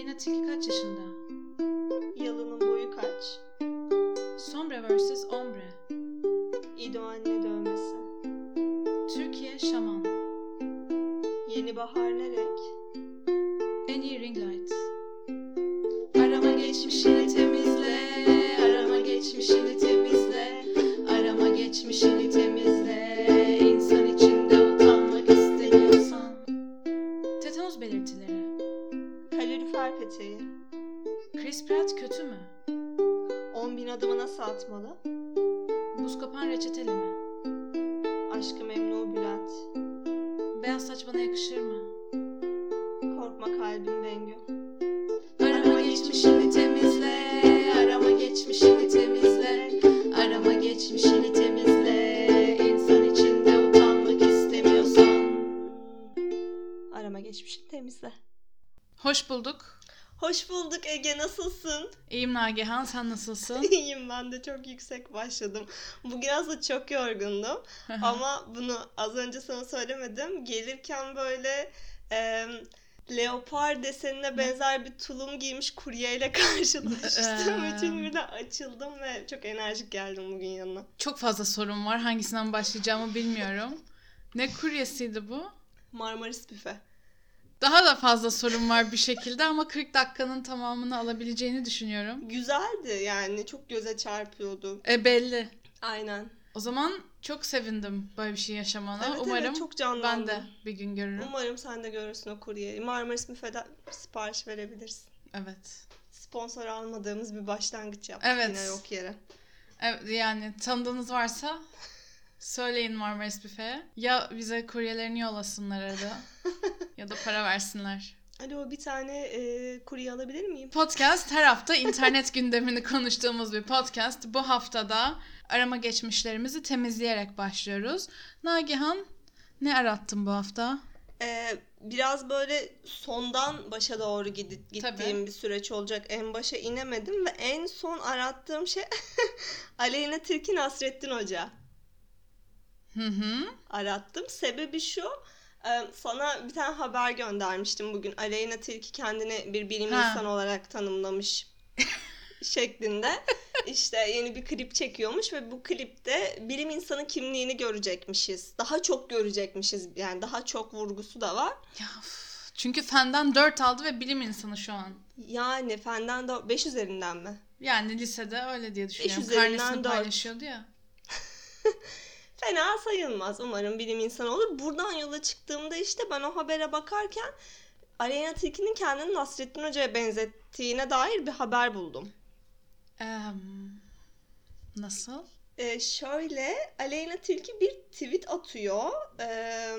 Aleyna Tilki kaç yaşında? Yalının boyu kaç? Sombre vs. Ombre. İdo anne dövmesi. Türkiye Şaman. Yeni bahar ne renk? En iyi ring light. Arama geçmişini temizle, arama geçmişini temizle, adımı nasıl atmalı? Buz kopan reçeteli mi? Aşkı memnu Bülent. Beyaz saç bana yakışır mı? Korkma kalbim Bengü. Arama geçmişini temizle, arama geçmişini temizle, arama geçmişini temizle. İnsan içinde utanmak istemiyorsan. Arama geçmişini temizle. Hoş bulduk. Hoş bulduk Ege nasılsın? İyiyim Nagihan sen nasılsın? İyiyim ben de çok yüksek başladım. Bugün aslında çok yorgundum ama bunu az önce sana söylemedim. Gelirken böyle e, leopar desenine benzer bir tulum giymiş kuryeyle karşılaştım. Ee. Bütün birden açıldım ve çok enerjik geldim bugün yanına. Çok fazla sorun var. Hangisinden başlayacağımı bilmiyorum. Ne kuryesiydi bu? Marmaris büfe. Daha da fazla sorun var bir şekilde ama 40 dakikanın tamamını alabileceğini düşünüyorum. Güzeldi yani çok göze çarpıyordu. E belli. Aynen. O zaman çok sevindim böyle bir şey yaşamana. Evet, Umarım evet, çok ben canlandı. de bir gün görürüm. Umarım sen de görürsün o kuryeyi. Marmaris büfeden sipariş verebilirsin. Evet. sponsor almadığımız bir başlangıç yaptık Evet. yine yok yere. Evet yani tanıdığınız varsa söyleyin Marmaris Büfe'ye. Ya bize kuryelerini yollasınlar arada ya da para versinler. Alo bir tane e, kurye alabilir miyim? Podcast her hafta internet gündemini konuştuğumuz bir podcast. Bu haftada arama geçmişlerimizi temizleyerek başlıyoruz. Nagihan ne arattın bu hafta? E, biraz böyle sondan başa doğru gidip gittiğim Tabii. bir süreç olacak. En başa inemedim ve en son arattığım şey Aleyna Tilki Nasrettin Hoca. Hı hı. arattım. Sebebi şu. Sana bir tane haber göndermiştim bugün. Aleyna Tilki kendini bir bilim Ha. insanı olarak tanımlamış şeklinde. İşte yeni bir klip çekiyormuş ve bu klipte bilim insanı kimliğini görecekmişiz. Daha çok görecekmişiz. Yani daha çok vurgusu da var. Ya, çünkü fenden 4 aldı ve bilim insanı şu an. Yani fenden de 5 üzerinden mi? Yani lisede öyle diye düşünüyorum. üzerinden Karnesini dört. paylaşıyordu ya. Fena sayılmaz. Umarım bilim insanı olur. Buradan yola çıktığımda işte ben o habere bakarken Aleyna Tilki'nin kendini Nasrettin Hoca'ya benzettiğine dair bir haber buldum. Em, nasıl? Ee, şöyle Aleyna Tilki bir tweet atıyor. Ee,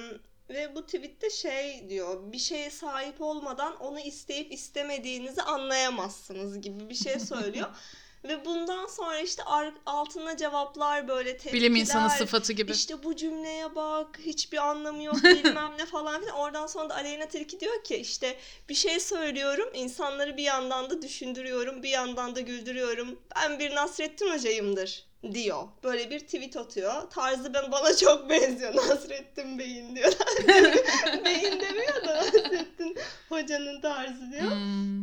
ve bu tweette şey diyor. Bir şeye sahip olmadan onu isteyip istemediğinizi anlayamazsınız gibi bir şey söylüyor. ve bundan sonra işte altına cevaplar böyle tepkiler. Bilim insanı sıfatı gibi. İşte bu cümleye bak hiçbir anlamı yok bilmem ne falan filan. Oradan sonra da Aleyna Tilki diyor ki işte bir şey söylüyorum insanları bir yandan da düşündürüyorum bir yandan da güldürüyorum. Ben bir Nasrettin Hoca'yımdır diyor. Böyle bir tweet atıyor. Tarzı ben bana çok benziyor Nasrettin Bey'in diyor. Beyin demiyor da Nasrettin Hoca'nın tarzı diyor. Hmm,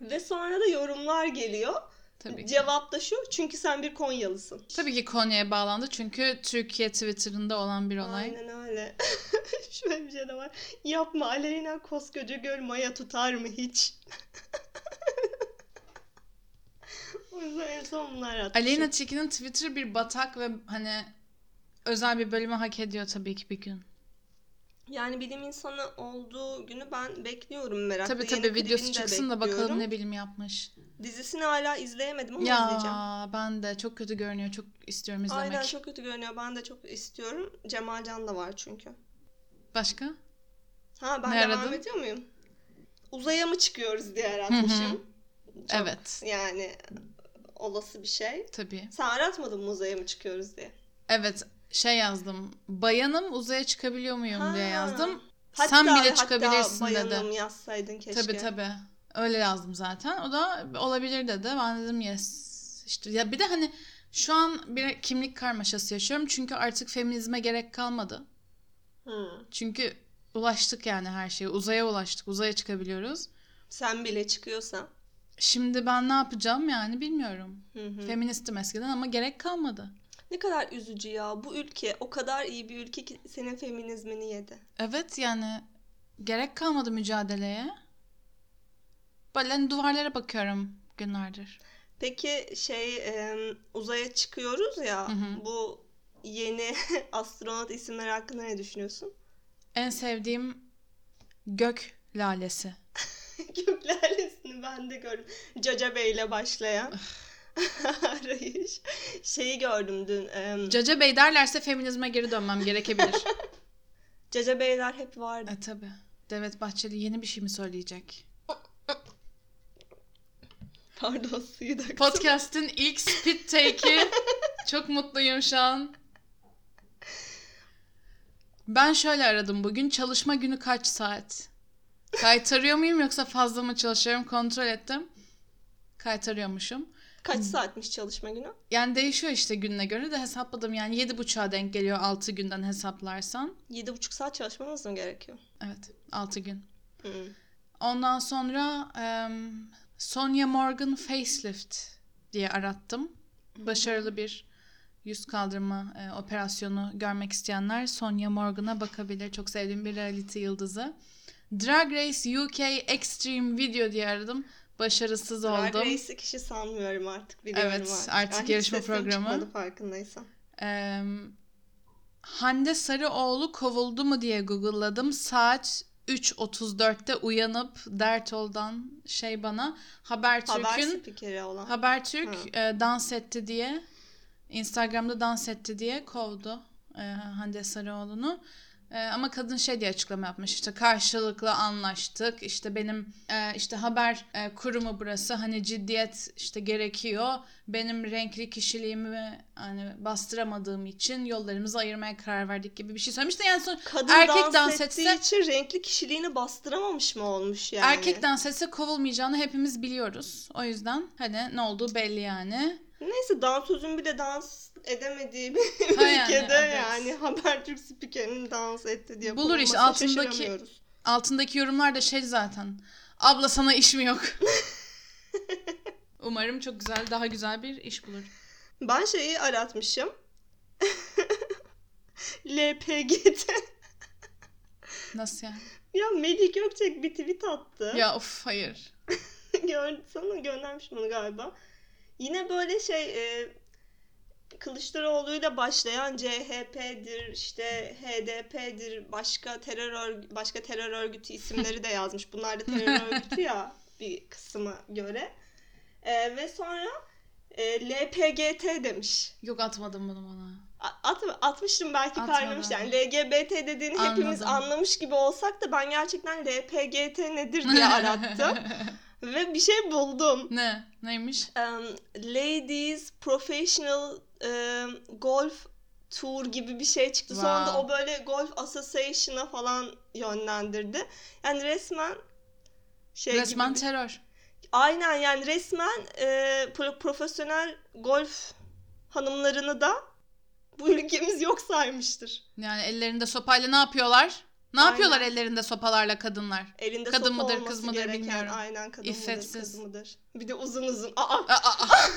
Ve sonra da yorumlar geliyor. Tabii ki. Cevap da şu çünkü sen bir Konyalısın. Tabii ki Konya'ya bağlandı çünkü Türkiye Twitter'ında olan bir olay. Aynen öyle. Şöyle bir şey de var. Yapma Aleyna koskoca göl maya tutar mı hiç? o yüzden en son bunlar atmışım. Aleyna Tilki'nin Twitter bir batak ve hani özel bir bölümü hak ediyor tabii ki bir gün. Yani bilim insanı olduğu günü ben bekliyorum merakla. Tabii Yeni tabii videosu klibini de çıksın da bakalım ne bilim yapmış. Dizisini hala izleyemedim ama izleyeceğim. Ya ben de çok kötü görünüyor. Çok istiyorum izlemek. Aynen çok kötü görünüyor. Ben de çok istiyorum. Cemalcan da var çünkü. Başka? Ha ben Ne devam aradın? ediyor muyum? Uzaya mı çıkıyoruz diye aratmışım. Çok Evet. Yani olası bir şey. Tabii. Sen aratmadın mı uzaya mı çıkıyoruz diye? Evet şey yazdım. Bayanım uzaya çıkabiliyor muyum diye Ha. yazdım. Hatta, Sen bile hatta çıkabilirsin dedi. bayanım yazsaydın keşke. Tabii tabii. Öyle yazdım zaten. O da olabilir dedi. Ben dedim yes. İşte ya bir de hani şu an bir kimlik karmaşası yaşıyorum. Çünkü artık feminizme gerek kalmadı. Hı. Çünkü ulaştık yani her şeye. Uzaya ulaştık. Uzaya çıkabiliyoruz. Sen bile çıkıyorsan. Şimdi ben ne yapacağım yani bilmiyorum. Hı hı. Feministim eskiden ama gerek kalmadı. Ne kadar üzücü ya. Bu ülke o kadar iyi bir ülke ki senin feminizmini yedi. Evet yani gerek kalmadı mücadeleye. Böyle hani duvarlara bakıyorum günlerdir. Peki şey e, uzaya çıkıyoruz ya. Hı hı. Bu yeni astronot isimleri hakkında ne düşünüyorsun? En sevdiğim gök lalesi. Gök lalesini ben de gördüm. Caca Bey ile başlayan arayış. Şeyi gördüm dün. E, Caca Bey derlerse feminizme geri dönmem gerekebilir. Caca Beyler hep vardı. e tabi. Devlet Bahçeli yeni bir şey mi söyleyecek? Pardon suyu da Podcast'in ilk spit take'i. Çok mutluyum şu an. Ben şöyle aradım bugün. Çalışma günü kaç saat? Kaytarıyor muyum yoksa fazla mı çalışıyorum kontrol ettim. Kaytarıyormuşum. Kaç saatmiş çalışma günü? Yani değişiyor işte gününe göre de hesapladım. Yani 7.30'a denk geliyor 6 günden hesaplarsan. 7,5 saat çalışmamız mı gerekiyor? Evet 6 gün. Hı. Ondan sonra em, Sonia Morgan facelift diye arattım. Başarılı bir yüz kaldırma e, operasyonu görmek isteyenler Sonia Morgan'a bakabilir. Çok sevdiğim bir reality yıldızı. Drag Race UK Extreme Video diye aradım. Başarısız Drag oldum. Race'i kişi sanmıyorum artık biliyorum Evet, artık. artık Ay, yarışma programı. çıkmadı farkındaysan. Em, Hande Sarıoğlu kovuldu mu diye google'ladım. Saat 3.34'te uyanıp Dertol'dan şey bana Haber Habertürk'ün spikeri olan. Habertürk e, dans etti diye Instagram'da dans etti diye kovdu e, Hande Sarıoğlu'nu. E, ama kadın şey diye açıklama yapmış işte karşılıklı anlaştık işte benim e, işte haber e, kurumu burası hani ciddiyet işte gerekiyor benim renkli kişiliğimi hani bastıramadığım için yollarımızı ayırmaya karar verdik gibi bir şey söylemiş de yani son, Kadın erkek dans, dans etse- için renkli kişiliğini bastıramamış mı olmuş yani? erkek dans etse kovulmayacağını hepimiz biliyoruz o yüzden hani ne olduğu belli yani. Neyse dansözün bile dans edemediği bir Ha yani, ülkede evet. yani Habertürk spikerinin dans etti diye Bulur kovulmasına altındaki- altındaki yorumlar da şey zaten. Abla sana iş mi yok? Umarım çok güzel, daha güzel bir iş bulur. Ben şeyi aratmışım. LPGT. Nasıl yani? Ya Melih Gökçek bir tweet attı. Ya of hayır. Gör, sana göndermiş bunu galiba. Yine böyle şey e, Kılıçdaroğlu'yla başlayan CHP'dir, işte HDP'dir, başka terör örgü- başka terör örgütü isimleri de yazmış. Bunlar da terör örgütü ya bir kısma göre. E, ve sonra e, LPGT demiş. Yok atmadım bunu bana. At, atmıştım belki Atma kaynamış bana. yani LGBT dediğini hepimiz Anladım. anlamış gibi olsak da ben gerçekten LPGT nedir diye arattım ve bir şey buldum. ne? Neymiş? Um, Ladies Professional um, Golf Tour gibi bir şey çıktı. Sonra da Wow. o böyle Golf Association'a falan yönlendirdi. Yani resmen şey Resmen gibi. terör. Aynen yani resmen e, pro- profesyonel golf hanımlarını da bu ülkemiz yok saymıştır. Yani ellerinde sopayla ne yapıyorlar? Ne Aynen. yapıyorlar ellerinde sopalarla kadınlar? Elinde Kadın sopa mıdır, kız mıdır gereken, bilmiyorum. Aynen kadın İffetsiz. mıdır kız mıdır. Bir de uzun uzun. Aa Aa, aa,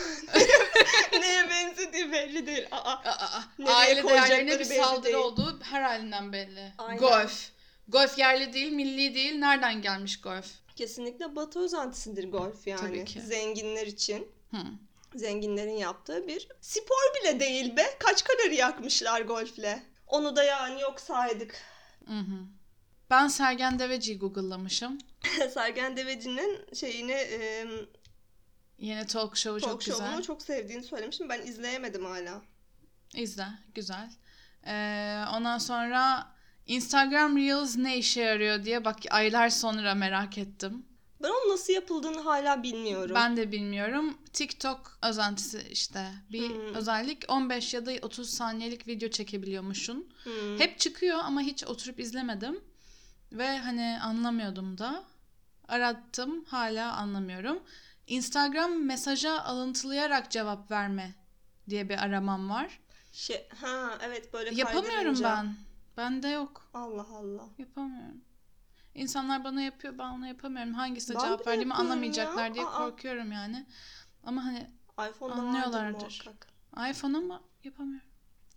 neye benzediği belli değil. Aa. aa, aa. Aile değerlerine bir saldırı değil. olduğu her halinden belli. Aynen. Golf. Golf yerli değil, milli değil. Nereden gelmiş golf? Kesinlikle batı özentisidir golf yani. Tabii ki. Zenginler için. Hı. Zenginlerin yaptığı bir spor bile değil be. Kaç kalori yakmışlar golfle. Onu da yani yok saydık. Hı hı. Ben Sergen Deveci'yi google'lamışım. Sergen Deveci'nin şeyini e, Yeni talk show'u talk çok güzel. show'unu çok sevdiğini söylemiştim. Ben izleyemedim hala. İzle. Güzel. Ee, ondan sonra Instagram Reels ne işe yarıyor diye bak aylar sonra merak ettim. Ben onun nasıl yapıldığını hala bilmiyorum. Ben de bilmiyorum. TikTok özentisi işte. Bir Hmm. özellik 15 ya da 30 saniyelik video çekebiliyormuşsun. Hmm. Hep çıkıyor ama hiç oturup izlemedim. Ve hani anlamıyordum da. Arattım hala anlamıyorum. Instagram mesaja alıntılayarak cevap verme diye bir aramam var. Şey, ha evet böyle Yapamıyorum ben. Bende yok. Allah Allah. Yapamıyorum. İnsanlar bana yapıyor ben ona yapamıyorum. Hangisine Ben cevap verdiğimi anlamayacaklar ya. diye Aa. korkuyorum yani. Ama hani iPhone'da Anlıyorlardır. muhakkak. iPhone ama yapamıyorum.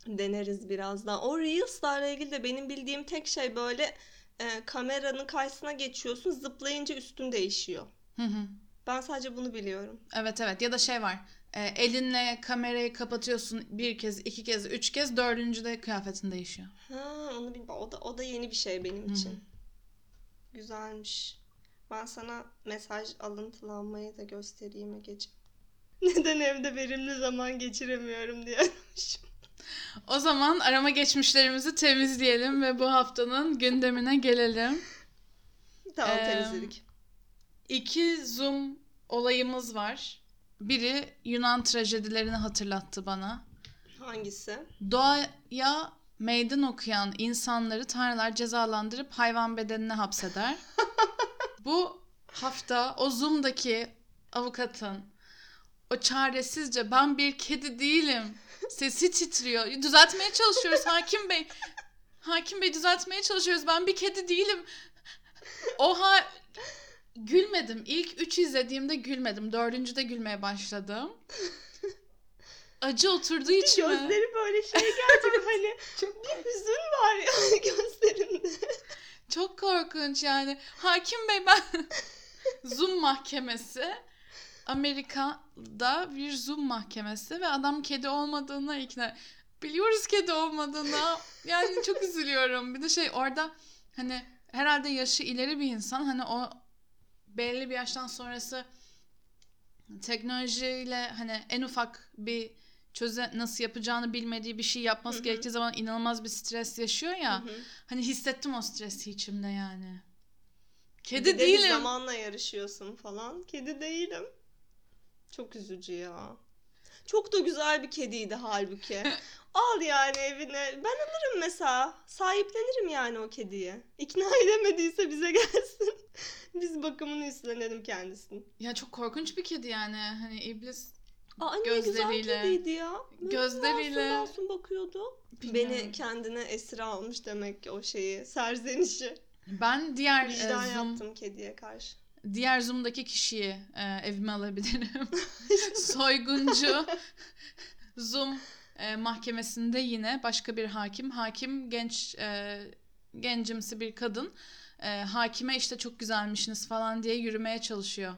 Deneriz birazdan. O Reels'larla ilgili de benim bildiğim tek şey böyle e, kameranın karşısına geçiyorsun zıplayınca üstün değişiyor. Hı hı. Ben sadece bunu biliyorum. Evet evet ya da şey var. e, elinle kamerayı kapatıyorsun bir kez, iki kez, üç kez, dördüncüde kıyafetin değişiyor. Ha, onu bilmiyorum. O da, o da yeni bir şey benim Hı hı. için. Güzelmiş. Ben sana mesaj alıntılanmayı da göstereyim Egeciğim. Neden evde verimli zaman geçiremiyorum diye aramışım. O zaman arama geçmişlerimizi temizleyelim ve bu haftanın gündemine gelelim. Tamam Ee, temizledik. İki Zoom olayımız var. Biri Yunan trajedilerini hatırlattı bana. Hangisi? Doğaya meydan okuyan insanları tanrılar cezalandırıp hayvan bedenine hapseder. Bu hafta o Zoom'daki avukatın o çaresizce ben bir kedi değilim sesi titriyor. Düzeltmeye çalışıyoruz hakim bey. Hakim bey düzeltmeye çalışıyoruz. Ben bir kedi değilim. Oha gülmedim. İlk üç izlediğimde gülmedim. Dördüncüde gülmeye başladım. Acı oturduğu içime. Gözleri böyle şey gerçekten hani bir hüzün var yani gözlerinde. Çok korkunç yani. Hakim Bey ben Zoom mahkemesi Amerika'da bir Zoom mahkemesi ve adam kedi olmadığına ikna biliyoruz kedi olmadığına yani çok üzülüyorum. Bir de şey orada hani herhalde yaşı ileri bir insan hani o belli bir yaştan sonrası teknolojiyle hani en ufak bir çöze nasıl yapacağını bilmediği bir şey yapması Hı hı. gerektiği zaman inanılmaz bir stres yaşıyor ya. Hı hı. Hani hissettim o stresi içimde yani. Bir Kedi de bir değilim. zamanla yarışıyorsun falan. Kedi değilim. Çok üzücü ya. Çok da güzel bir kediydi halbuki. Al yani evine. Ben alırım mesela. Sahiplenirim yani o kediyi. İkna edemediyse bize gelsin. Biz bakımını üstlenelim kendisini. Ya çok korkunç bir kedi yani. Hani iblis Aa Gözleriyle- güzel ya. Böyle gözleriyle- Masum masum bakıyordu. Bilmiyorum. Beni kendine esir almış demek ki o şeyi. Serzenişi. ben diğer e, Vicdan Zoom yaptım kediye karşı. diğer Zoom'daki kişiyi e, evime alabilirim. Soyguncu Zoom e, mahkemesinde yine başka bir hakim. Hakim genç e, gencimsi bir kadın. E, hakime işte çok güzelmişsiniz falan diye yürümeye çalışıyor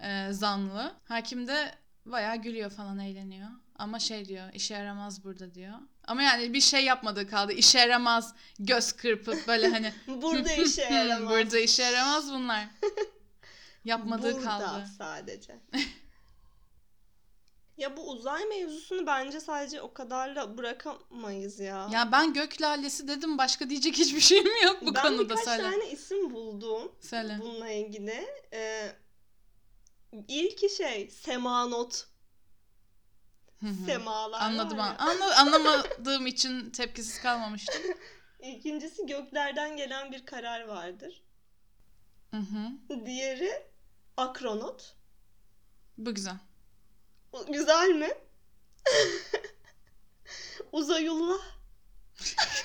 e, zanlı. Hakim de bayağı gülüyor falan eğleniyor. Ama şey diyor işe yaramaz burada diyor. Ama yani bir şey yapmadığı kaldı. İşe yaramaz göz kırpıp böyle hani Burada işe yaramaz. burada işe yaramaz bunlar. Yapmadığı Burada kaldı. sadece. ya bu uzay mevzusunu bence sadece o kadarla bırakamayız ya. Ya ben gök lalesi dedim başka diyecek hiçbir şeyim yok bu ben konuda birkaç söyle. tane isim buldum Söyle. bununla ilgili. Ee, ilki şey Semanot. Hı hı. Semalar Anladım. var ya. an- anla- anlamadığım için tepkisiz kalmamıştım. İkincisi göklerden gelen bir karar vardır. Hı hı. Diğeri Akronot. Bu güzel. Güzel mi? Uzayullah.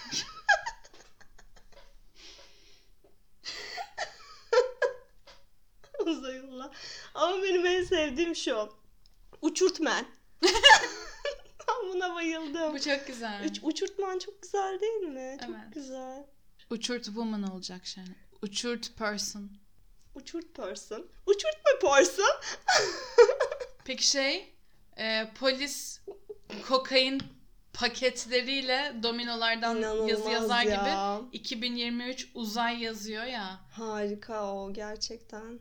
Uzayullah. Ama benim en sevdiğim şu. Uçurtmen. ben buna bayıldım. Bu çok güzel. Üç, uçurtman çok güzel değil mi? Çok Evet. güzel. Uçurt woman olacak şey. Uçurt person. Uçurt person. Uçurtma person. Peki şey e, polis kokain paketleriyle dominolardan İnanılmaz yazı yazar ya. gibi 2023 uzay yazıyor ya. Harika o gerçekten.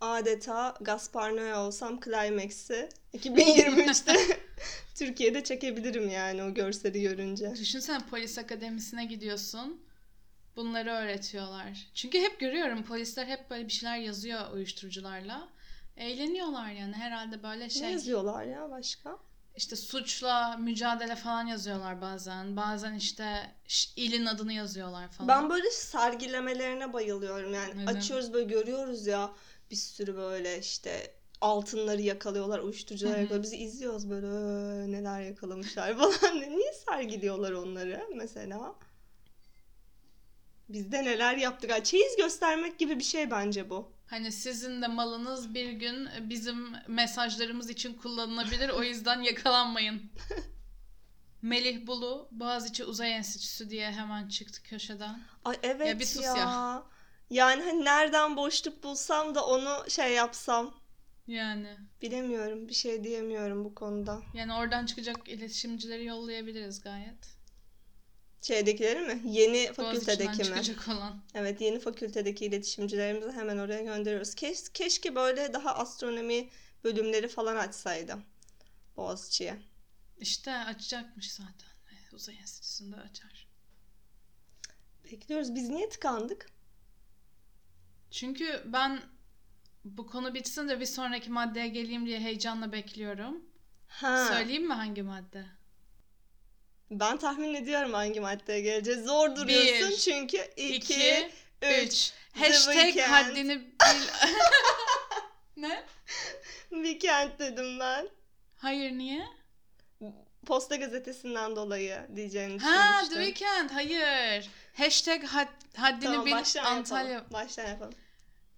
Adeta Gaspar Noé olsam Climax'i 2023'te Türkiye'de çekebilirim yani o görseli görünce. Düşünsene polis akademisine gidiyorsun. Bunları öğretiyorlar. Çünkü hep görüyorum polisler hep böyle bir şeyler yazıyor uyuşturucularla. Eğleniyorlar yani herhalde böyle Ne şey. yazıyorlar ya başka? İşte suçla mücadele falan yazıyorlar bazen. Bazen işte ilin adını yazıyorlar falan. Ben böyle sergilemelerine bayılıyorum yani. Neden? Açıyoruz böyle görüyoruz ya bir sürü böyle işte altınları yakalıyorlar, uyuşturucuları yakalıyorlar. Bizi izliyoruz böyle "Ee, neler yakalamışlar falan. Niye sergiliyorlar onları mesela? Biz de neler yaptık. Çeyiz göstermek gibi bir şey bence bu. Hani sizin de malınız bir gün bizim mesajlarımız için kullanılabilir. O yüzden yakalanmayın. Melih Bulu, Boğaziçi Uzay Enstitüsü diye hemen çıktı köşeden. Ay evet Ya bir sus ya. ya. Yani hani nereden boşluk bulsam da onu şey yapsam. Yani. Bilemiyorum. Bir şey diyemiyorum bu konuda. Yani oradan çıkacak iletişimcileri yollayabiliriz gayet. Şeydekileri mi? Yeni fakültedeki mi? çıkacak olan. Evet yeni fakültedeki iletişimcilerimizi hemen oraya gönderiyoruz. Keş, keşke böyle daha astronomi bölümleri falan açsaydı. Boğaziçi'ye. İşte açacakmış zaten. Uzay Enstitüsü'nde açar. Bekliyoruz. Biz niye tıkandık? Çünkü ben bu konu bitsin de bir sonraki maddeye geleyim diye heyecanla bekliyorum. Ha. Söyleyeyim mi hangi madde? Ben tahmin ediyorum hangi maddeye geleceğiz. Zor duruyorsun Bir, çünkü 2, 2, 3. 3. The Hashtag haddini bil... ne? Weekend dedim ben. Hayır niye? Posta gazetesinden dolayı diyeceğini Ha The düşünmüştüm. Weeknd. Hayır. Hashtag had, haddini Tamam bil baştan Antalya. yapalım. Baştan yapalım.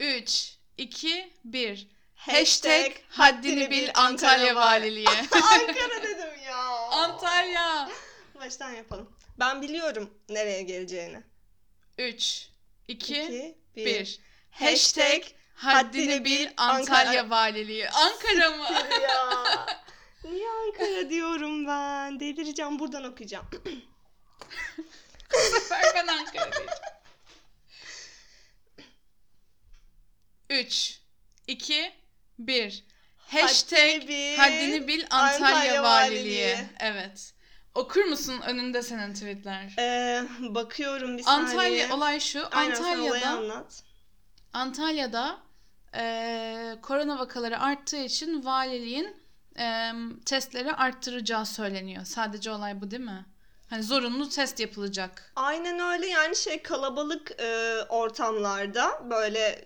3, 2, 1. Hashtag Hashtag haddini bil Antalya Valiliği. Ankara dedim ya. Antalya. Baştan yapalım. Ben biliyorum nereye geleceğini. 3, 2, 2, 1. 1. Hashtag haddini bil Antalya Valiliği. Ankara mı? ya. Niye Ankara diyorum ben? Delireceğim buradan okuyacağım. Sefer ben Ankara diyeceğim. 3, 2, 1. Hashtag bil haddini bil Antalya, Antalya Valiliği. Valiliği. Evet. Okur musun önünde senin tweetler? Ee, bakıyorum bir saniye. Antalya olay şu. Aynen Antalya'da anlat. Antalya'da eee, korona vakaları arttığı için valiliğin eee, testleri arttıracağı söyleniyor. Sadece olay bu değil mi? Hani zorunlu test yapılacak. Aynen öyle yani şey kalabalık e, ortamlarda böyle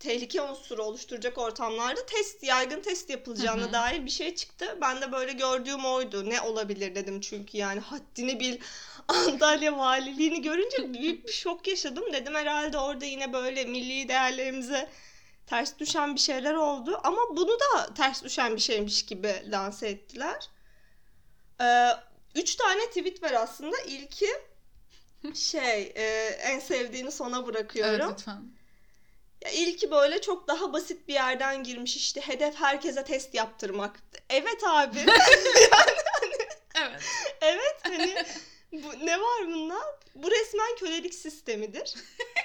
tehlike unsuru oluşturacak ortamlarda test yaygın test yapılacağına Hı hı. dair bir şey çıktı. Ben de böyle gördüğüm oydu. Ne olabilir dedim çünkü yani haddini bil Antalya valiliğini görünce büyük bir şok yaşadım. Dedim herhalde orada yine böyle milli değerlerimize ters düşen bir şeyler oldu. Ama bunu da ters düşen bir şeymiş gibi lanse ettiler. Ee, üç tane tweet var aslında. İlki şey e, en sevdiğini sona bırakıyorum. Evet lütfen. Ya ilki böyle çok daha basit bir yerden girmiş işte hedef herkese test yaptırmak. Evet abi. Evet. evet hani bu, ne var bunda? Bu resmen kölelik sistemidir.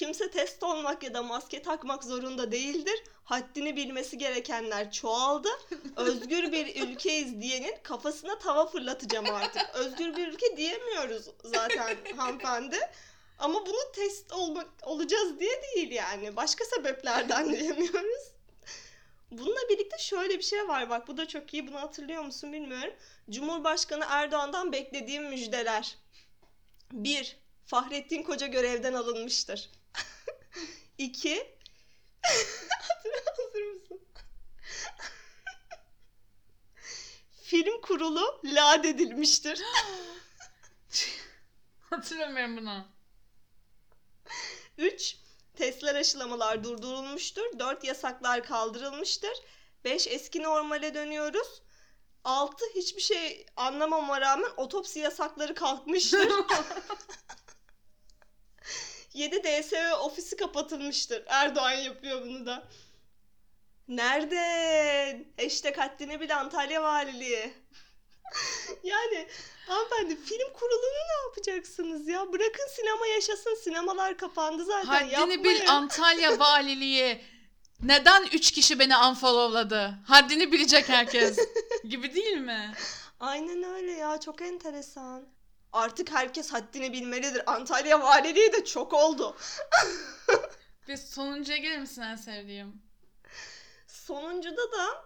Kimse test olmak ya da maske takmak zorunda değildir. Haddini bilmesi gerekenler çoğaldı. Özgür bir ülkeyiz diyenin kafasına tava fırlatacağım artık. Özgür bir ülke diyemiyoruz zaten hanımefendi. Ama bunu test olmak olacağız diye değil yani. Başka sebeplerden diyemiyoruz. Bununla birlikte şöyle bir şey var bak bu da çok iyi bunu hatırlıyor musun bilmiyorum. Cumhurbaşkanı Erdoğan'dan beklediğim müjdeler. 1. Fahrettin Koca görevden alınmıştır. 2. Hazır mısın? Film kurulu lad edilmiştir. Hatırlamıyorum bunu. 3. Testler aşılamalar durdurulmuştur. 4. Yasaklar kaldırılmıştır. 5. Eski normale dönüyoruz. 6. Hiçbir şey anlamama rağmen otopsi yasakları kalkmıştır. 7. DSV ofisi kapatılmıştır. Erdoğan yapıyor bunu da. Nerede? Hashtag haddini bil Antalya Valiliği. yani hanımefendi film kurulunu ne yapacaksınız ya? Bırakın sinema yaşasın. Sinemalar kapandı zaten. Haddini Yapmayın. bil Antalya Valiliği. Neden üç kişi beni unfollowladı? Haddini bilecek herkes. Gibi değil mi? Aynen öyle ya. Çok enteresan. Artık herkes haddini bilmelidir. Antalya Valiliği de çok oldu. Bir sonuncuya gelir misin en sevdiğim? Sonuncuda da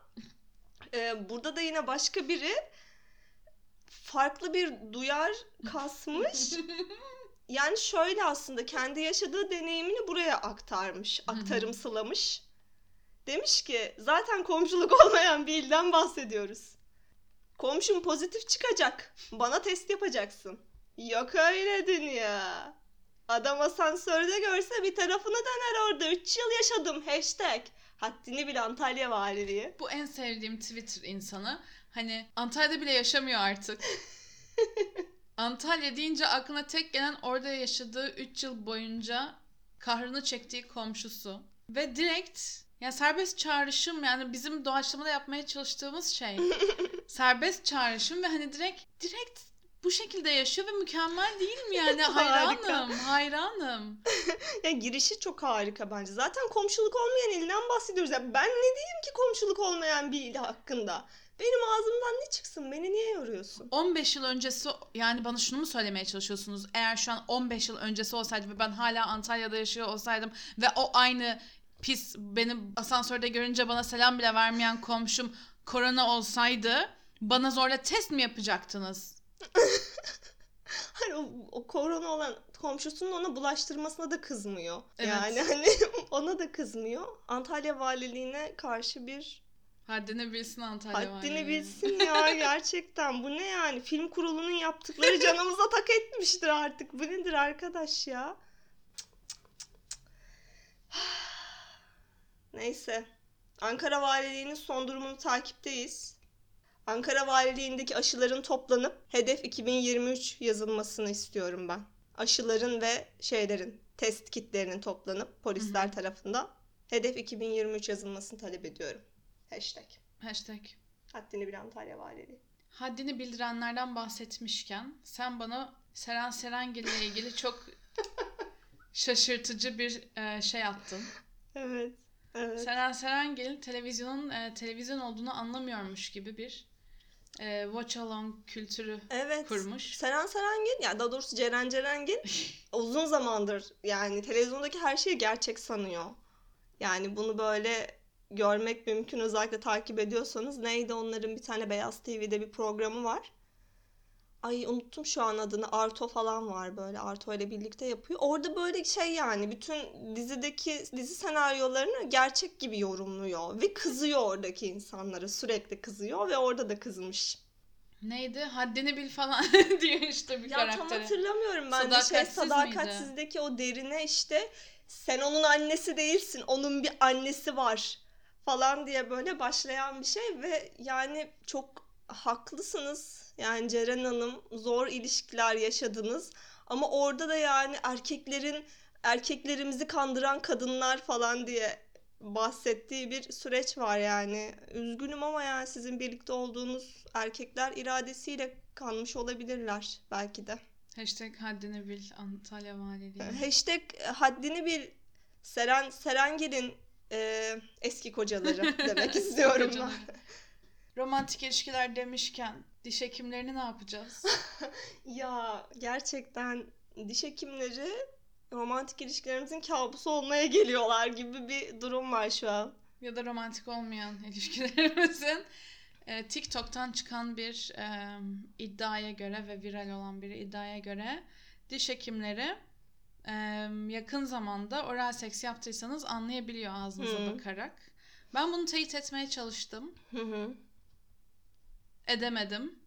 e, burada da yine başka biri farklı bir duyar kasmış. Yani şöyle aslında kendi yaşadığı deneyimini buraya aktarmış, aktarımsılamış. Demiş ki zaten komşuluk olmayan bir ilden bahsediyoruz. Komşum pozitif çıkacak. Bana test yapacaksın. Yok öyle dünya. Adam asansörde görse bir tarafını döner orada. 3 yıl yaşadım. Hashtag. Haddini bil Antalya Valiliği. Bu en sevdiğim Twitter insanı. Hani Antalya'da bile yaşamıyor artık. Antalya deyince aklına tek gelen orada yaşadığı 3 yıl boyunca kahrını çektiği komşusu. Ve direkt yani serbest çağrışım yani bizim doğaçlamada yapmaya çalıştığımız şey. serbest çağrışım ve hani direkt direkt bu şekilde yaşıyor ve mükemmel değil mi yani? Hayranım, hayranım. Ya girişi çok harika bence. Zaten komşuluk olmayan ilden bahsediyoruz. Ya ben ne diyeyim ki komşuluk olmayan bir il hakkında? Benim ağzımdan ne çıksın? Beni niye yoruyorsun? 15 yıl öncesi yani bana şunu mu söylemeye çalışıyorsunuz? Eğer şu an 15 yıl öncesi olsaydı ve ben hala Antalya'da yaşıyor olsaydım ve o aynı pis benim asansörde görünce bana selam bile vermeyen komşum korona olsaydı bana zorla test mi yapacaktınız? Hani o, o korona olan komşusunun ona bulaştırmasına da kızmıyor. Evet. Yani hani ona da kızmıyor. Antalya Valiliğine karşı bir Haddini bilsin Antalya haddini valiliği. bilsin ya gerçekten. Bu ne yani? Film kurulunun yaptıkları canımıza tak etmiştir artık. Bu nedir arkadaş ya? Neyse. Ankara Valiliği'nin son durumunu takipteyiz. Ankara Valiliği'ndeki aşıların toplanıp hedef 2023 yazılmasını istiyorum ben. Aşıların ve şeylerin, test kitlerinin toplanıp polisler tarafından hedef 2023 yazılmasını talep ediyorum. Hashtag. Hashtag. Haddini bil Antalya Valiliği. Haddini bildirenlerden bahsetmişken sen bana Seren Serengil ile ilgili çok şaşırtıcı bir e, şey attın. Evet. Evet. Seren Serengil televizyonun e, televizyon olduğunu anlamıyormuş gibi bir e, watch along kültürü Evet. kurmuş. Seren Serengil, yani daha doğrusu Ceren Cerengil uzun zamandır yani televizyondaki her şeyi gerçek sanıyor. Yani bunu böyle görmek mümkün özellikle takip ediyorsanız. Neydi onların bir tane Beyaz TV'de bir programı var. Ay unuttum şu an adını. Arto falan var böyle. Arto ile birlikte yapıyor. Orada böyle şey yani bütün dizideki dizi senaryolarını gerçek gibi yorumluyor. Ve kızıyor oradaki insanlara. Sürekli kızıyor ve orada da kızmış. Neydi? Haddini bil falan diyor işte bir Ya tam karaktere. hatırlamıyorum ben de şey Sadakatsiz sadakatsizdeki o derine işte sen onun annesi değilsin onun bir annesi var falan diye böyle başlayan bir şey ve yani çok haklısınız yani Ceren Hanım zor ilişkiler yaşadınız ama orada da yani erkeklerin erkeklerimizi kandıran kadınlar falan diye bahsettiği bir süreç var yani. Üzgünüm ama yani sizin birlikte olduğunuz erkekler iradesiyle kanmış olabilirler belki de. Hashtag haddini bil Antalya Valiliği. Hashtag haddini bil Seren Serengil'in e, eski kocaları demek istiyorum ben. Romantik ilişkiler demişken diş hekimlerini ne yapacağız? Ya gerçekten diş hekimleri romantik ilişkilerimizin kabusu olmaya geliyorlar gibi bir durum var şu an. ya da romantik olmayan ilişkilerimizin e, TikTok'tan çıkan bir e, iddiaya göre ve viral olan bir iddiaya göre diş hekimleri e, yakın zamanda oral seks yaptıysanız anlayabiliyor ağzınıza Hı. bakarak. Ben bunu teyit etmeye çalıştım. Hı hı. Edemedim.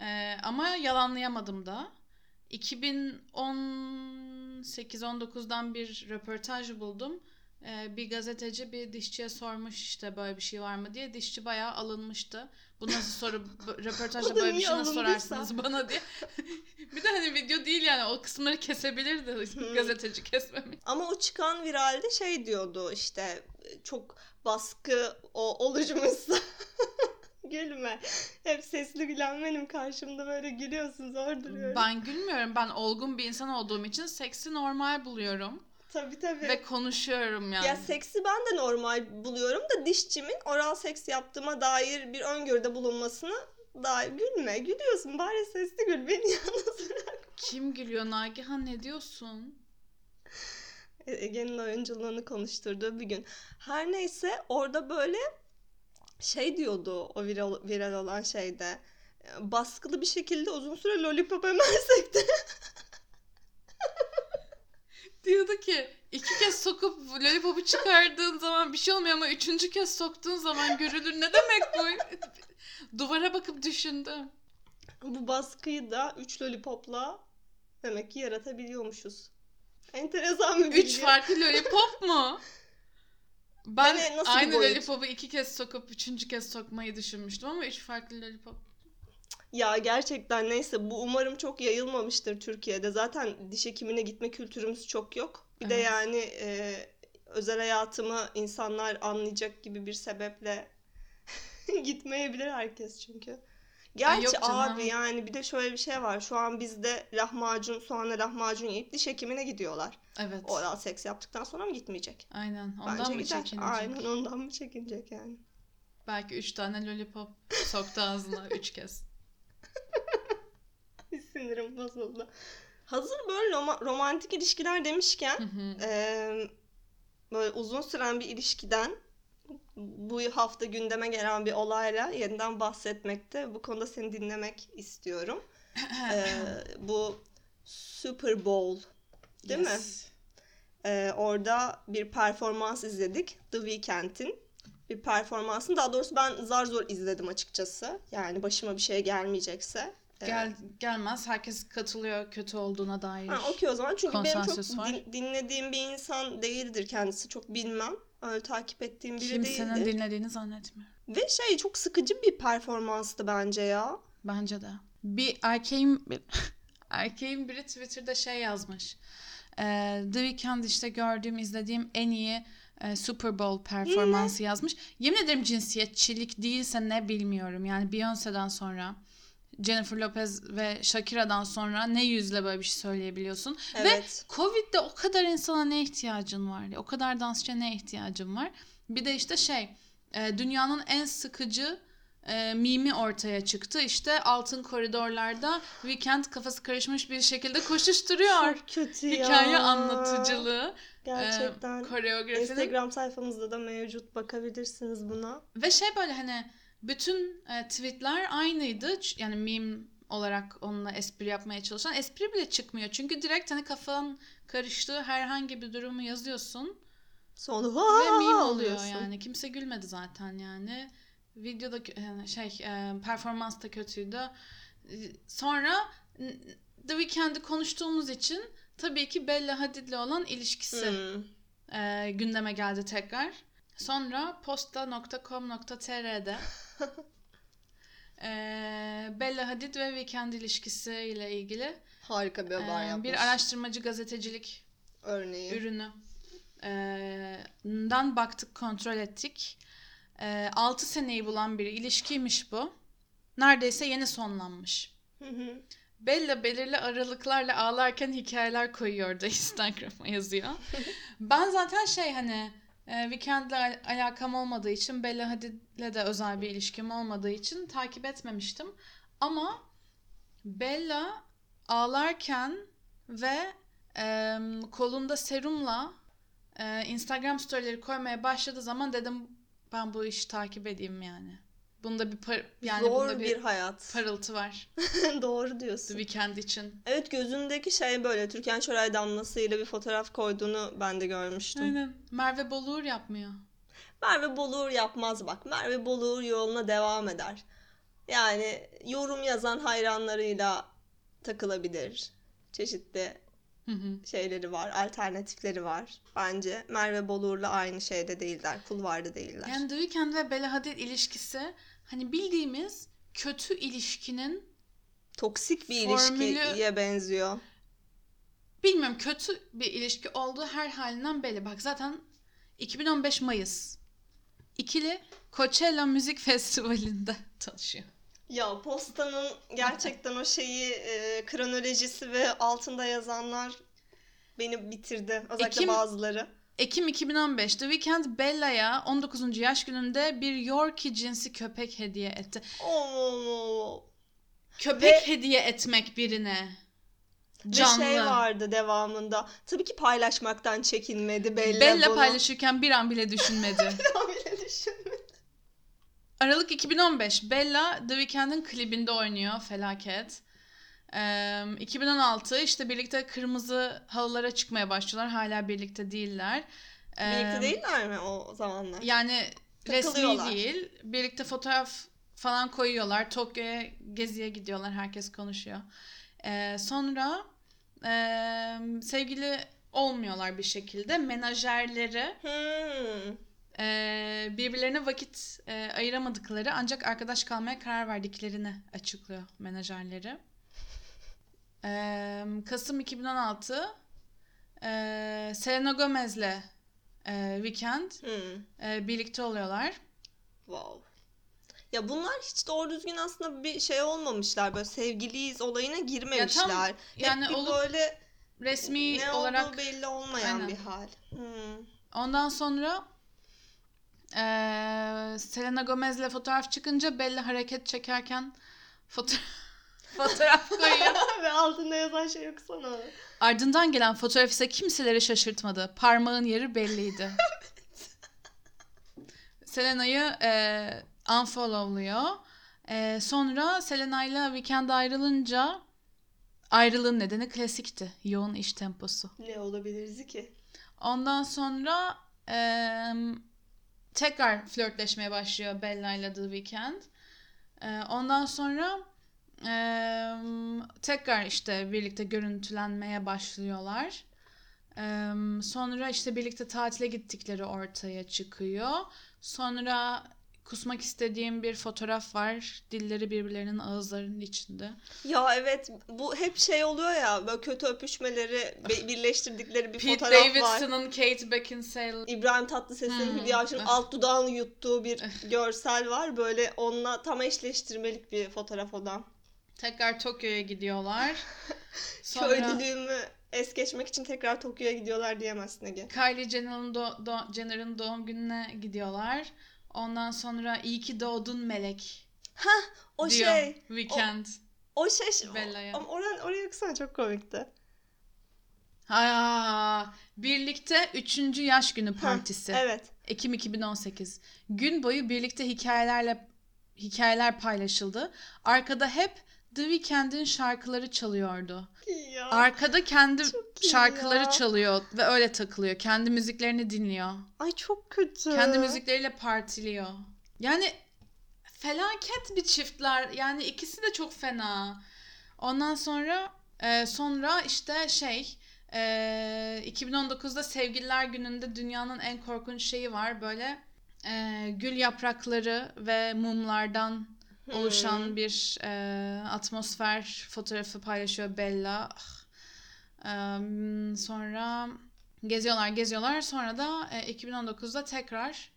E, ama yalanlayamadım da. 2018-19'dan bir röportaj buldum. Ee, bir gazeteci bir dişçiye sormuş işte böyle bir şey var mı diye. Dişçi bayağı alınmıştı. Bu nasıl soru? Röportajda da böyle bir şey nasıl sorarsınız bana diye. bir de hani video değil yani o kısımları kesebilirdi gazeteci kesmemiş. Ama o çıkan viralde şey diyordu işte çok baskı o oluşmuşsa gülme. Hep sesli gülen benim karşımda böyle gülüyorsun zor duruyorum. Ben gülmüyorum. Ben olgun bir insan olduğum için seksi normal buluyorum. Tabii tabii. Ve konuşuyorum yani. Ya seksi ben de normal buluyorum da dişçimin oral seks yaptığıma dair bir öngörüde bulunmasına dair gülme. Gülüyorsun bari sesli gül beni yalnız bırak. Kim gülüyor Nagihan ne diyorsun? E, Ege'nin oyunculuğunu konuşturduğu bir gün. Her neyse orada böyle şey diyordu o viral, viral olan şeyde. e, Baskılı bir şekilde uzun süre lollipop emersek de Diyordu ki iki kez sokup lollipopu çıkardığın zaman bir şey olmuyor ama üçüncü kez soktuğun zaman görülür. Ne demek bu? Duvara bakıp düşündüm. Bu baskıyı da 3 lollipopla demek ki yaratabiliyormuşuz. Enteresan bir bilgi. Üç farklı lollipop mu? Ben Yani nasıl aynı lollipopu iki kez sokup üçüncü kez sokmayı düşünmüştüm ama üç farklı lollipop. Ya gerçekten neyse bu umarım çok yayılmamıştır Türkiye'de. Zaten diş hekimine gitme kültürümüz çok yok. Bir de Evet. yani e, özel hayatımı insanlar anlayacak gibi bir sebeple gitmeyebilir herkes çünkü. Gerçi yok canım. abi yani bir de şöyle bir şey var. Şu an bizde lahmacun, soğanla lahmacun yiyip diş hekimine gidiyorlar. Evet. Oral seks yaptıktan sonra mı gitmeyecek? Aynen. Ondan Bence mı gider. çekinecek? Aynen ondan mı çekinecek yani? Belki üç tane lollipop soktu ağzına üç kez. Sinirim bozuldu. Hazır böyle roma- romantik ilişkiler demişken Hı hı. Eee, böyle uzun süren bir ilişkiden bu hafta gündeme gelen bir olayla yeniden bahsetmekte. Bu konuda seni dinlemek istiyorum. Eee, bu Super Bowl değil mi? Yes. Eee, orada bir performans izledik. The Weeknd'in bir performansını. Daha doğrusu ben zar zor izledim açıkçası. Yani başıma bir şey gelmeyecekse. Eee, Gel gelmez herkes katılıyor kötü olduğuna dair. Ha, okey o zaman çünkü benim çok din- dinlediğim bir insan değildir kendisi çok bilmem. Öyle takip ettiğim biri Kimsenin değildir. dinlediğini zannetmiyorum. Ve şey çok sıkıcı bir performanstı bence ya. Bence de. Bir erkeğin bir, erkeğin biri Twitter'da şey yazmış. Ee, The Weeknd işte gördüğüm, izlediğim en iyi e, Super Bowl performansı yazmış. Yemin ederim cinsiyetçilik değilse ne bilmiyorum. Yani Beyoncé'den sonra Jennifer Lopez ve Shakira'dan sonra ne yüzle böyle bir şey söyleyebiliyorsun. Evet. Ve Covid'de o kadar insana ne ihtiyacın var? O kadar dansçıya ne ihtiyacın var? Bir de işte şey e, dünyanın en sıkıcı e, mimi ortaya çıktı. İşte altın koridorlarda Weekend kafası karışmış bir şekilde koşuşturuyor. Çok kötü ya. Hikaye anlatıcılığı, Gerçekten. e, koreografinin Instagram sayfamızda da mevcut bakabilirsiniz buna. ve şey böyle hani bütün e, tweetler aynıydı. Yani meme olarak onunla espri yapmaya çalışan espri bile çıkmıyor. Çünkü direkt hani kafan karıştığı herhangi bir durumu yazıyorsun Sonra ve meme oluyor oluyorsun. yani. Kimse gülmedi zaten yani. Videoda yani şey e, performans da kötüydü. E, Sonra The Weeknd'i konuştuğumuz için tabii ki Bella Hadid'le olan ilişkisi Hmm. e, gündeme geldi tekrar. Sonra posta.com.tr'de e, Bella Hadid ve Weekend ilişkisiyle ilgili Harika bir haber e, yapmış. bir araştırmacı gazetecilik Örneği. ürünü e, dan baktık, kontrol ettik. E, 6 seneyi bulan bir ilişkiymiş bu. Neredeyse yeni sonlanmış. Hı hı. Bella belirli aralıklarla ağlarken hikayeler koyuyordu Instagram'a yazıyor. ben zaten şey hani e, Weekend'le al- alakam olmadığı için Bella Hadid'le de özel bir ilişkim olmadığı için takip etmemiştim. Ama Bella ağlarken ve e, kolunda serumla e, Instagram storyleri koymaya başladığı zaman dedim ben bu işi takip edeyim yani. Bunda bir par- yani Zor bunda bir bir hayat. parıltı var. Doğru The diyorsun. Weekend için. Evet gözündeki şey böyle Türkan Şoray damlasıyla bir fotoğraf koyduğunu ben de görmüştüm. Aynen. Merve Boluğur yapmıyor. Merve Boluğur yapmaz bak. Merve Boluğur yoluna devam eder. Yani yorum yazan hayranlarıyla takılabilir. Çeşitli Hı hı. şeyleri var, alternatifleri var. Bence Merve Boluğur'la aynı şeyde değiller, kulvarda değiller. Yani The Weeknd ve Bella Hadid ilişkisi hani bildiğimiz kötü ilişkinin Toksik bir Formülü- ilişkiye benziyor. bilmiyorum kötü bir ilişki olduğu her halinden belli. Bak zaten 2015 Mayıs. İkili Coachella Müzik Festivali'nde tanışıyor. Ya postanın gerçekten o şeyi e, kronolojisi ve altında yazanlar beni bitirdi. Özellikle Ekim- bazıları. Ekim 2015 The Weeknd Bella'ya 19. yaş gününde bir Yorkie cinsi köpek hediye etti. Oo. Köpek Ve- hediye etmek birine. Ve Canlı. şey vardı devamında. Tabii ki paylaşmaktan çekinmedi Bella, Bella bunu. paylaşırken bir an bile düşünmedi. Aralık 2015 Bella The Weeknd'in klibinde oynuyor felaket. Ee, 2016 işte birlikte kırmızı halılara çıkmaya başlıyorlar. Hala birlikte değiller. Ee, Birlikte değiller mi o zamanlar? Yani resmi değil. Birlikte fotoğraf falan koyuyorlar. Tokyo'ya geziye gidiyorlar. Herkes konuşuyor. Ee, sonra e, sevgili olmuyorlar bir şekilde. Menajerleri Hmm. E, birbirlerine vakit e, ayıramadıkları ancak arkadaş kalmaya karar verdiklerini açıklıyor menajerleri. E, Kasım 2016 e, Selena Gomez'le e, Weekend Hmm. e, birlikte oluyorlar. Wow. Ya bunlar hiç doğru düzgün aslında bir şey olmamışlar. Böyle sevgiliyiz olayına girmemişler. Hep yani bir olup böyle Resmi ne olarak belli olmayan Aynen. bir hal. Hmm. Ondan sonra eee Selena Gomez'le fotoğraf çıkınca Bella hareket çekerken fotoğraf fotoğraf koyuyor. Ve altında yazan şey okusana. Ardından gelen fotoğraf ise kimseleri şaşırtmadı. Parmağın yeri belliydi. Selena'yı eee unfollowluyor. Eee, sonra Selena'yla Weekend ayrılınca ayrılığın nedeni klasikti. Yoğun iş temposu. Ne olabiliriz ki? Ondan sonra eee, tekrar flörtleşmeye başlıyor Bella ile The Weeknd. Eee, ondan sonra eee, tekrar işte birlikte görüntülenmeye başlıyorlar. Eee, sonra işte birlikte tatile gittikleri ortaya çıkıyor. Sonra kusmak istediğim bir fotoğraf var. Dilleri birbirlerinin ağızlarının içinde. Ya evet bu hep şey oluyor ya böyle kötü öpüşmeleri birleştirdikleri bir Pete fotoğraf var. Davidson'ın Kate Beckinsale İbrahim Tatlıses'in Hmm. Hülya Avşar'ın alt dudağını yuttuğu bir görsel var. Böyle onunla tam eşleştirmelik bir fotoğraf o da. tekrar Tokyo'ya gidiyorlar. Sonra... Köylülüğümü es geçmek için tekrar Tokyo'ya gidiyorlar diyemezsin Ege. Kylie Jenner'ın do- do- Jenner'ın doğum gününe gidiyorlar. Ondan sonra iyi ki doğdun melek O diyor şey, Weekend. o şey, Bella'ya. ama oraya, oraya baksana çok komikti. Aa, birlikte 3. yaş günü partisi. Evet. Ekim 2018. Gün boyu birlikte hikayelerle hikayeler paylaşıldı. Arkada hep The Weeknd'in şarkıları çalıyordu. Ya. Arkada kendi iyi şarkıları ya. çalıyor ve öyle takılıyor. Kendi müziklerini dinliyor. Ay çok kötü. Kendi müzikleriyle partiliyor. Yani felaket bir çiftler. Yani ikisi de çok fena. Ondan sonra e, sonra işte şey e, 2019'da Sevgililer Günü'nde dünyanın en korkunç şeyi var. Böyle e, gül yaprakları ve mumlardan Hmm. oluşan bir e, atmosfer fotoğrafı paylaşıyor Bella. Em, sonra geziyorlar geziyorlar sonra da e, 2019'da tekrar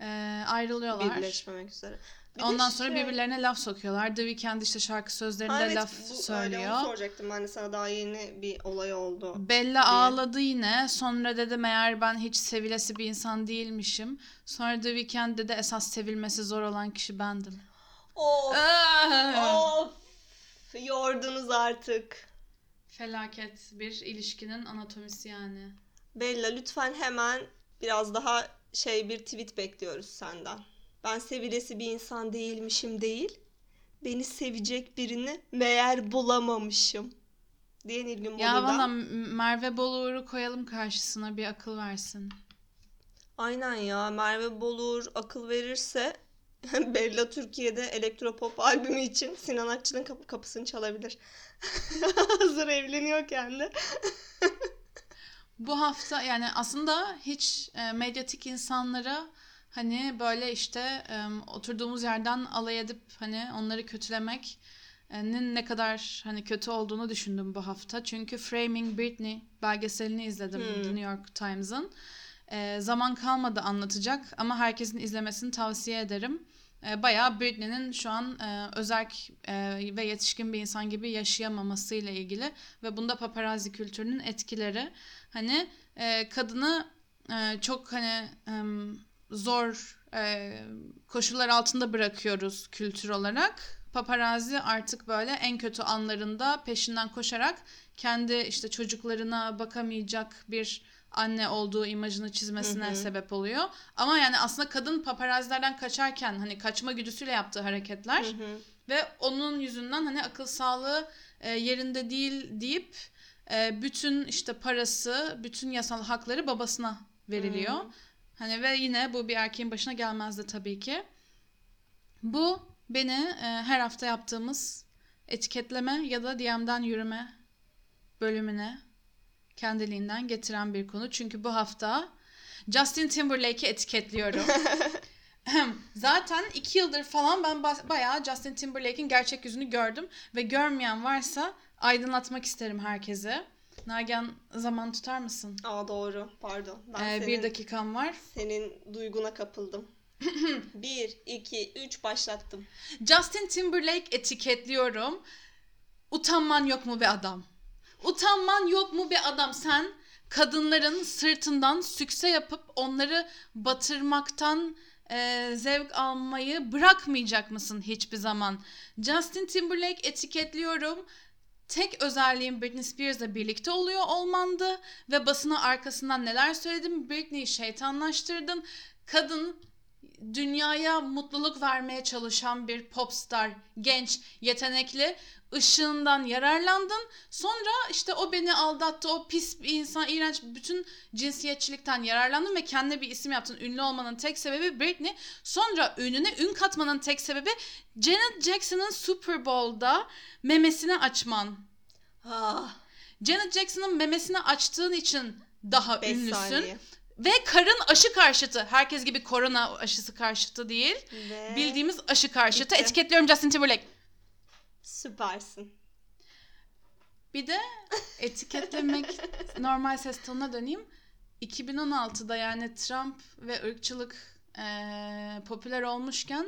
e, ayrılıyorlar. Birleşmemek üzere. Bir Ondan sonra şey- birbirlerine laf sokuyorlar. The Weeknd işte şarkı sözlerinde Ha, evet, laf bu- söylüyor. onu soracaktım ben de sana daha yeni bir olay oldu. Bella ağladı yine. Sonra dedi meğer ben hiç sevilesi bir insan değilmişim. Sonra The Weeknd dedi esas sevilmesi zor olan kişi bendim. Of Ah! of yordunuz artık. Felaket bir ilişkinin anatomisi yani. Bella lütfen hemen biraz daha şey bir tweet bekliyoruz senden. Ben sevilesi bir insan değilmişim değil. Beni sevecek birini meğer bulamamışım. Diye Nilgün Ya Bolu'da. valla Merve Boluğur'u koyalım karşısına bir akıl versin. Aynen ya Merve Bolur akıl verirse Bella Türkiye'de elektropop albümü için Sinan Akçı'nın kapı kapısını çalabilir. Hazır evleniyorken de. Bu hafta yani aslında hiç e, medyatik insanlara hani böyle işte e, oturduğumuz yerden alay edip hani onları kötülemek ne kadar hani kötü olduğunu düşündüm bu hafta. Çünkü Framing Britney belgeselini izledim Hmm. New York Times'ın. E, zaman kalmadı anlatacak ama herkesin izlemesini tavsiye ederim. E, bayağı Britney'nin şu an e, özerk e, ve yetişkin bir insan gibi yaşayamamasıyla ilgili ve bunda paparazzi kültürünün etkileri. Hani e, kadını e, çok hani em, zor e, koşullar altında bırakıyoruz kültür olarak. Paparazzi artık böyle en kötü anlarında peşinden koşarak kendi işte çocuklarına bakamayacak bir anne olduğu imajını çizmesine Hı hı. sebep oluyor. Ama yani aslında kadın paparazzilerden kaçarken hani kaçma güdüsüyle yaptığı hareketler Hı hı. ve onun yüzünden hani akıl sağlığı e, yerinde değil deyip e, bütün işte parası, bütün yasal hakları babasına veriliyor. Hmm. Hani ve yine bu bir erkeğin başına gelmezdi tabii ki. Bu beni e, her hafta yaptığımız etiketleme ya da DM'den yürüme bölümüne kendiliğinden getiren bir konu. Çünkü bu hafta Justin Timberlake'i etiketliyorum. Zaten iki yıldır falan ben bayağı Justin Timberlake'in gerçek yüzünü gördüm ve görmeyen varsa aydınlatmak isterim herkese. Nagihan zaman tutar mısın? Aa doğru. Pardon. Ben Ee, senin, bir dakikam var. senin duyguna kapıldım. bir, iki, üç başlattım. Justin Timberlake etiketliyorum. Utanman yok mu be adam? Utanman yok mu be adam? Sen kadınların sırtından sükse yapıp onları batırmaktan e, zevk almayı bırakmayacak mısın hiçbir zaman? Justin Timberlake etiketliyorum. Tek özelliğim Britney Spears'la birlikte oluyor olmandı ve basına arkasından neler söyledim? Britney'i şeytanlaştırdın. Kadın dünyaya mutluluk vermeye çalışan bir popstar, genç, yetenekli ışığından yararlandın. Sonra işte o beni aldattı, o pis bir insan, iğrenç bütün cinsiyetçilikten yararlandın ve kendine bir isim yaptın. Ünlü olmanın tek sebebi Britney. Sonra ününe ün katmanın tek sebebi Janet Jackson'ın Super Bowl'da memesini açman. Ah, Janet Jackson'ın memesini açtığın için daha 5 ünlüsün. saniye. Ve karın aşı karşıtı. Herkes gibi korona aşısı karşıtı değil. Ve Bildiğimiz aşı karşıtı. Bitti. Etiketliyorum Justin Timberlake. süpersin. Bir de etiketlemek normal ses tonuna döneyim. 2016'da yani Trump ve ırkçılık eee, popüler olmuşken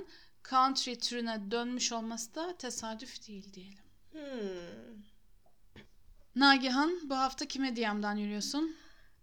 country türüne dönmüş olması da tesadüf değil diyelim. Hmm. Nagihan bu hafta kime DM'den yürüyorsun?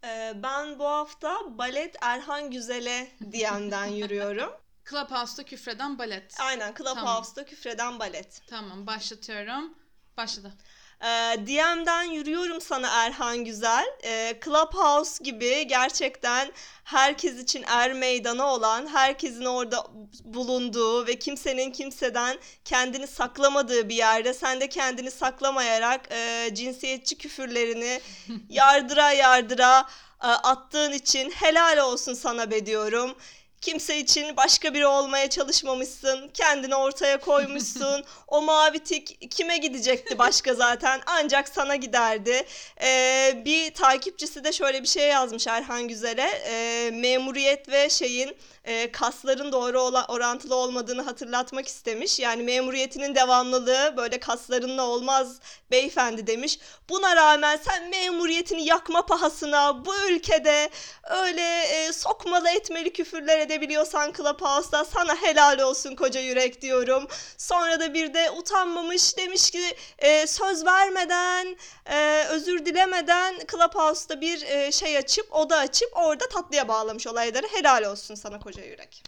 Ee, ben bu hafta Balet Erhan Güzel'e DM'den yürüyorum. Clubhouse'da küfreden balet. Aynen Clubhouse'da küfreden balet. Tamam başlatıyorum. Başladı. Ee, DM'den yürüyorum sana Erhan Güzel. Ee, Clubhouse gibi gerçekten herkes için er meydanı olan, herkesin orada bulunduğu ve kimsenin kimseden kendini saklamadığı bir yerde sen de kendini saklamayarak e, cinsiyetçi küfürlerini yardıra yardıra e, attığın için helal olsun sana be diyorum. Kimse için başka biri olmaya çalışmamışsın. Kendini ortaya koymuşsun. o mavi tik kime gidecekti başka zaten? Ancak sana giderdi. Ee, bir takipçisi de şöyle bir şey yazmış Erhan Güzel'e. Ee, memuriyet ve şeyin e, kasların doğru ola- orantılı olmadığını hatırlatmak istemiş. Yani memuriyetinin devamlılığı böyle kaslarınla olmaz beyefendi demiş. Buna rağmen sen memuriyetini yakma pahasına bu ülkede öyle e, sokmalı etmeli küfürler edebiliyorsan Clubhouse'da sana helal olsun koca yürek diyorum. Sonra da bir de utanmamış demiş ki e, söz vermeden e, özür dilemeden Clubhouse'da bir e, şey açıp oda açıp orada tatlıya bağlamış olayları helal olsun sana koca yürek.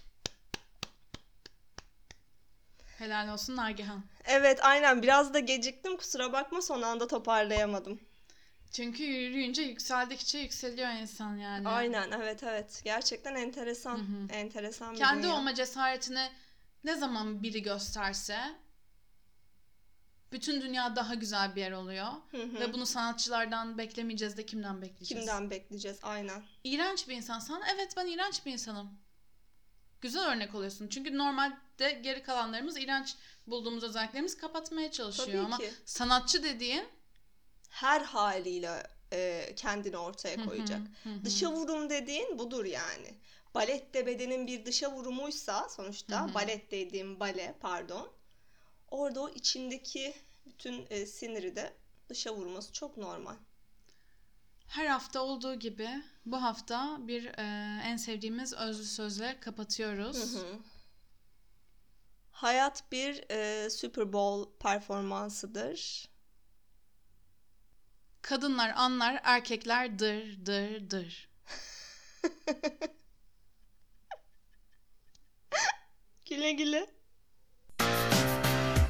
Helal olsun Nagihan. Evet aynen biraz da geciktim kusura bakma son anda toparlayamadım. Çünkü yürüyünce yükseldikçe yükseliyor insan yani. Aynen evet evet gerçekten enteresan Hı hı. enteresan bir Kendi dünya. olma cesaretini ne zaman biri gösterse bütün dünya daha güzel bir yer oluyor. Hı hı. Ve bunu sanatçılardan beklemeyeceğiz de kimden bekleyeceğiz? Kimden bekleyeceğiz aynen. İğrenç bir insansan evet ben iğrenç bir insanım. Güzel örnek oluyorsun. Çünkü normalde geri kalanlarımız iğrenç bulduğumuz özelliklerimizi kapatmaya çalışıyor. Tabii Ama ki. sanatçı dediğin Her haliyle e, kendini ortaya koyacak. Dışa vurum dediğin budur yani. Balette bedenin bir dışa vurumuysa sonuçta balet dediğim bale pardon. Orada o içindeki bütün e, siniri de dışa vurması çok normal. Her hafta olduğu gibi bu hafta bir e, en sevdiğimiz özlü sözle kapatıyoruz. Hı hı. Hayat bir e, Super Bowl performansıdır. Kadınlar anlar, erkekler dır dır dır. Güle güle.